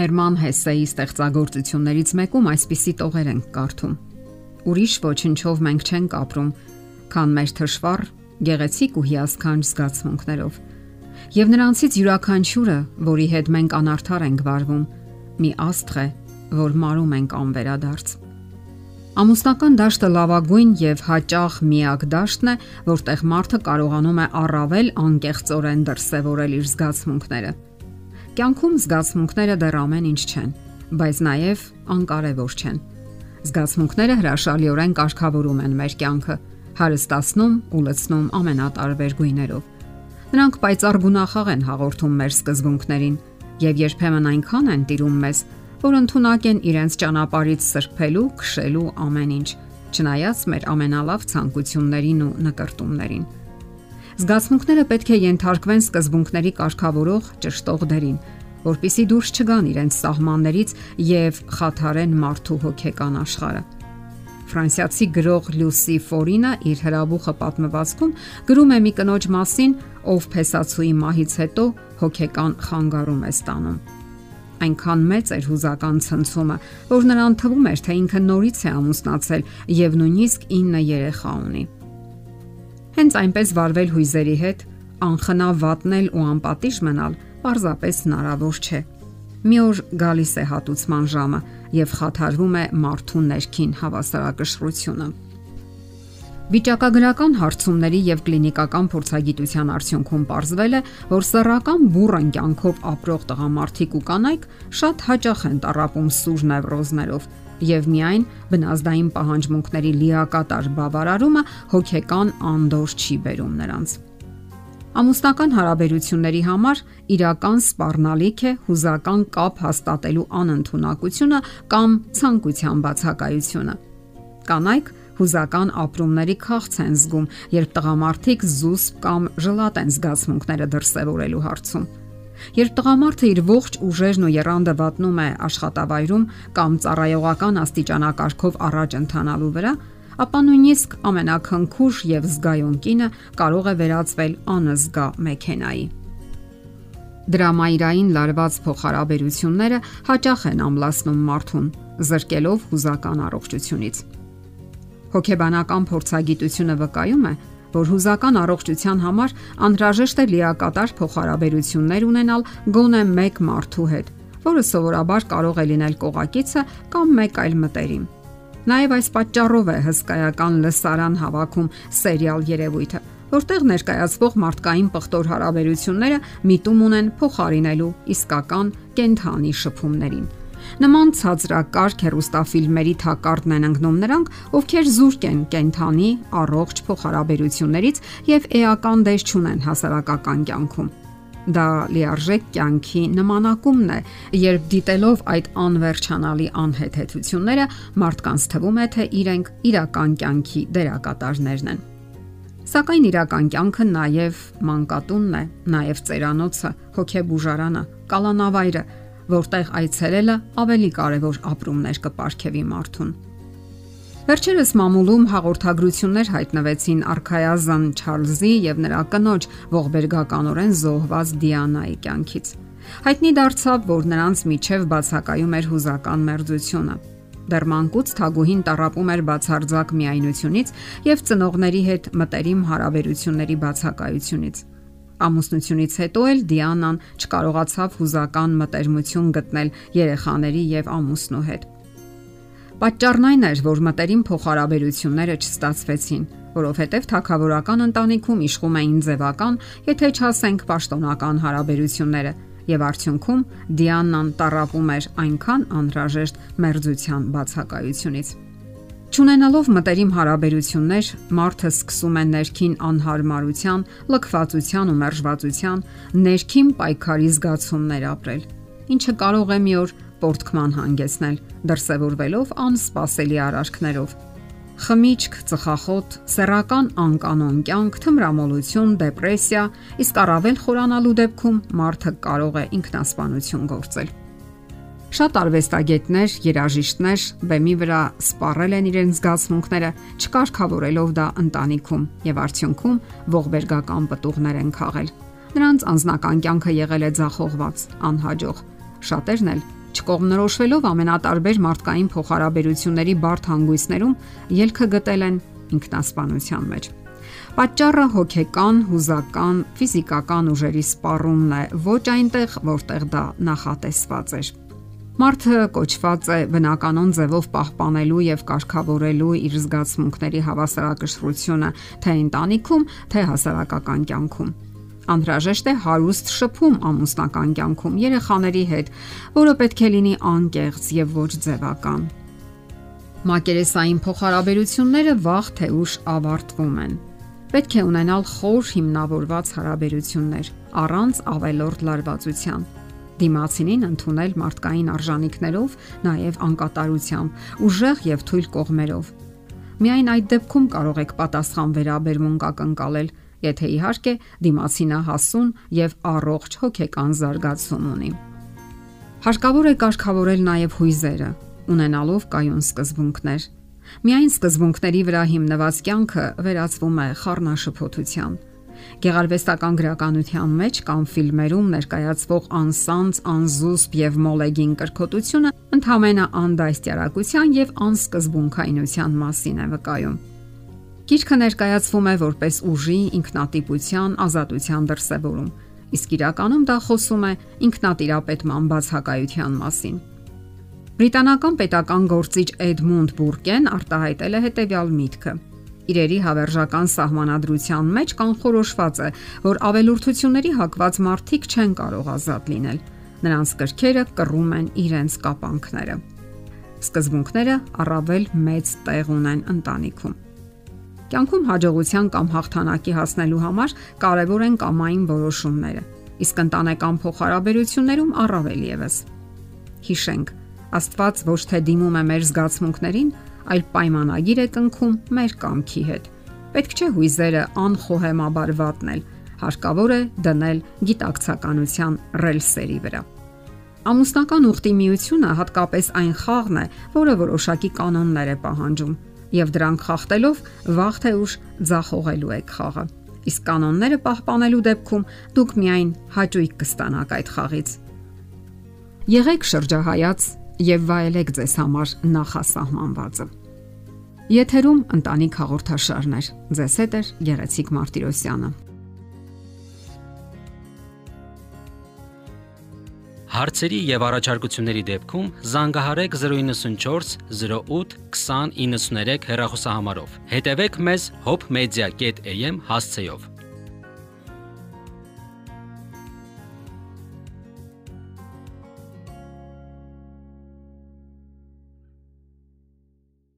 Հերման Հեսեի ստեղծագործություններից մեկում այսպիսի տողեր են կարդում. Ուրիշ ոչնչով մենք չենք ապրում, քան մեր թշվառ, գեղեցիկ ու հիասքանչ զգացմունքներով։ Եվ նրանցից յուրաքանչյուրը, որի հետ մենք անարդար ենք վարվում, մի աստղ է, որ մարում ենք անվերադարձ։ Ամուսնական դաշտը լավագույն եւ հաճախ միակ դաշտն է, որտեղ մարդը կարողանում է առավել անկեղծորեն դրսևորել իր զգացմունքները։ Կյանքում զգացմունքները դեռ ամեն ինչ չեն, բայց նաև անկարևոր չեն։ Զգացմունքները հրաշալիորեն կարգավորում են մեր կյանքը, հարստացնում ու լցնում ամենատարբեր գույներով։ Նրանք պայծառ գունախաղ են հաղորդում մեր սկզբունքներին եւ երբեմն այնքան են տիրում մեզ, որ ընդունակ են իրենց ճանապարից սրբելու, քշելու ամեն ինչ, չնայած մեր ամենալավ ցանկություններին ու նկարտումներին։ Զգացմունքները պետք է ենթարկվեն սկզբունքների կարգավորող ճշտող դերին, որpիսի դուրս չգան իրենց սահմաններից եւ խաթարեն մարդու հոգեկան աշխարհը։ Ֆրանսիացի գրող Լյուսի Ֆորինը իր հրաբուխը պատմվածքում գրում է մի կնոջ մասին, ով փեսացուի մահից հետո հոգեկան խանգարում է ստանում այնքան մեծ էր հուզական ցնցումը, որ նրան թվում էր, թե ինքը նորից է ամուսնացել եւ նույնիսկ 9 երեխա ունի։ Հենց այնպես վարվել հույզերի հետ, անխնա վատնել ու անպատիժ մնալ պարզապես հնարավոր չէ։ Մի օր գալիս է հատուցման ժամը եւ խաթարվում է մարդու ներքին հավասարակշռությունը։ Վիճակագրական հարցումների եւ կլինիկական փորձագիտության արդյունքում ողջվել է, որ սեռական բուրըն կյանքով ապրող տղամարդիկ ու կանայք շատ հաճախ են տարապում սուր նևրոզներով եւ միայն բնազդային պահանջմունքների լիակատար բավարարումը հոգեկան անդորր չի բերում նրանց։ Ամուսնական հարաբերությունների համար իրական սпарնալիք է հուզական կապ հաստատելու անընդունակությունը կամ ցանկության բացակայությունը։ Կանայք հուզական ապրումների քաղց են զգում, երբ տղամարդիկ զուսպ կամ ժլատ են զգացմունքները դրսևորելու հարցում։ Երբ տղամարդը իր ողջ ուժերն ու երանդը վատնում է աշխատավայրում կամ ծառայողական աստիճանակարգով առաջ ընթանալու վրա, ապա նույնիսկ ամենակնքուշ եւ զգայուն կինը կարող է վերածվել անզգա մեքենայի։ Դրամայրային լարված փոխհարաբերությունները հաճախ են ամլացնում մարդուն, զրկելով հուզական առողջությունից։ Հոգեբանական փորձագիտությունը վկայում է, որ հուզական առողջության համար անհրաժեշտ է լիակատար փոխհարաբերություններ ունենալ գոնե մեկ մարդու հետ, որը սովորաբար կարող է լինել կողակիցը կամ մեկ այլ մտերիմ։ Նաև այս պատճառով է հսկայական լսարան հավաքում սերիալ երևույթը, որտեղ ներկայացվող մարդկային պղտոր հարաբերությունները միտում ունեն փոխարինելու իսկական կենթանի շփումներին։ Նման ցածրակարգ հերոստաֆիլմերի թակարդն են ընկնում նրանք, ովքեր զուրկ են կենթանի առողջ փոխհարաբերություններից եւ էական դեր չունեն հասարակական կյանքում դա լիարժեք կյանքի նմանակումն է, երբ դիտելով այդ անվերջանալի անհեթեթությունները մարդկանց թվում է, թե իրենք իրական կյանքի դերակատարներն են։ Սակայն իրական կյանքը նաև մանկատունն է, նաև ծերանոցը, հոգեբուժարանը, կալանավայրը, որտեղ այցելելը ավելի կարևոր ապրումներ կպարգևի մարդուն։ Վերջերս մամուլում հաղորդագրություններ հայտնվեցին արխայազան Չարլզի եւ նրա կնոջ ողբերգականորեն զոհված Դիանայի կյանքից։ Հայտնի դարձավ, որ նրանց միջև բացակայում էր հուզական մերձությունը։ Դեռ մանկուց Թագուհին տարապում էր բացարձակ միայնությունից եւ ծնողների հետ մտերիմ հարաբերությունների բացակայությունից։ Ամուսնությունից հետո էլ Դիանան չկարողացավ հուզական մտերմություն գտնել երեխաների եւ ամուսնու հետ։ Պատճառն այն էր, որ մտերիմ փոխհարաբերությունները չստացվեցին, որովհետև թակավորական ընտանիքում իշխում էին ձևական, եթե չասենք պաշտոնական հարաբերությունները, եւ արդյունքում Դիանան տարապում էր այնքան անհրաժեշտ մերձության բացակայությունից։ Չունենալով մտերիմ հարաբերություններ, մարդը սկսում է ներքին անհարմարության, լքվածության ու մերժվածության, ներքին պայքարի զգացումներ ապրել, ինչը կարող է մի օր պորտկման հանգեցնել, դրսևորվելով անսպասելի արարքներով։ Խմիչք, ծխախոտ, սեռական անկանոն կյանք, թմրամոլություն, դեպրեսիա, իսկ առավել խորանալու դեպքում մարդը կարող է ինքնասպանություն գործել։ Շատ արվեստագետներ, երաժիշտներ բեմի վրա սպառել են իրենց զգացմունքները, չկարգավորելով դա ընտանիքում եւ արդյունքում ողբերգական պտուղներ են քաղել։ Նրանց անձնական կյանքը եղել է ձախողված, անհաջող։ Շատերն էլ չկողմնորոշվելով ամենատարբեր մարդկային փոխհարաբերությունների բարդ հանգույցներում ելքը գտել են ինքնասպանության մեջ։ Պատճառը հոգեկան, հուզական, ֆիզիկական ուժերի սպառումն է, ոչ այնտեղ, որտեղ դա նախատեսված էր։ Մարդը կոչված է բնականon ձևով պահպանելու եւ կարգավորելու իր զգացմունքների հավասարակշռությունը թե ընտանիքում, թե հասարակական կյանքում անհրաժեշտ է հարուստ շփում ամուսնական կյանքում երեխաների հետ, որը պետք է լինի անկեղծ եւ ոչ ձևական։ Մակերեսային փոխհարաբերությունները վաղ թե ուշ ավարտվում են։ Պետք է ունենալ խոր հիմնավորված հարաբերություններ առանց ավելորդ լարվածության դիմացինին ընդունել մարդկային արժանինքներով, նաև անկատարությամբ, ուժեղ եւ թույլ կողմերով։ Միայն այդ դեպքում կարող եք պատասխան վերաբերմունք ակնկալել եթե իհարկե դիմացինը հասուն եւ առողջ հոգեկան զարգացում ունի։ Հարկավոր է կարգավորել նաև հույզերը, ունենալով կայուն սկզբունքներ։ Միայն սկզբունքների վրա հիմնված կյանքը վերածվում է խառնաշփոթության։ Գեղարվեստական գրականության մեջ կամ ֆիլմերում ներկայացվող անսանց, անզուսպ եւ մոլեգին կրկոտությունը ընդհանրապես անդայստիարակության եւ անսկզբունքայնության մասին է վկայում։ Գիրքը ներկայացվում է որպես ուժի, ինքնատիպության, ազատության դրսևորում, իսկ իրականում դա խոսում է ինքնատիրապետման բացակայության մասին։ Բրիտանական պետական գործիչ Էդմունդ Բուրկեն արտահայտել է հետևյալ միտքը. Իրերի հավերժական սահմանադրության մեջ կանխորոշված է, որ ավելորդությունների հակված մարդիկ չեն կարող ազատ լինել։ Նրանց կրքերը կռում են իրենց կապանքները։ Սկզբունքները առավել մեծ տեղ ունեն ընտանիքում։ Կյանքում հաջողության կամ հաղթանակի հասնելու համար կարևոր են կամային որոշումները, իսկ ընտանեկան փոխհարաբերություններում առավել եւս։ Հիշենք, Աստված ոչ թե դիմում է մեր զգացմունքներին, այլ պայմանագիր է կնքում մեր կամքի հետ։ Պետք չէ հույզերը անխոհեմաբար վատնել, հարկավոր է դնել գիտակցականության ռելսերի վրա։ Ամուսնական ուխտի միությունը հատկապես այն խաղն է, որը որոշակի կանոններ է պահանջում եւ դրանք խախտելով վաղ թե ուշ ձախողելու եք խաղը։ Իսկ կանոնները պահպանելու դեպքում դուք միայն հաճույք կստանաք այդ խաղից։ Եղեք շրջահայաց եւ վայելեք ձեզ համար նախասահմանվածը։ Եթերում ընտանիք հաղորդաշարներ։ Ձեզ հետ է Գեղեցիկ Մարտիրոսյանը։ Հարցերի եւ առաջարկությունների դեպքում զանգահարեք 094 08 2093 հեռախոսահամարով։ Հետևեք մեզ hopmedia.am հասցեով։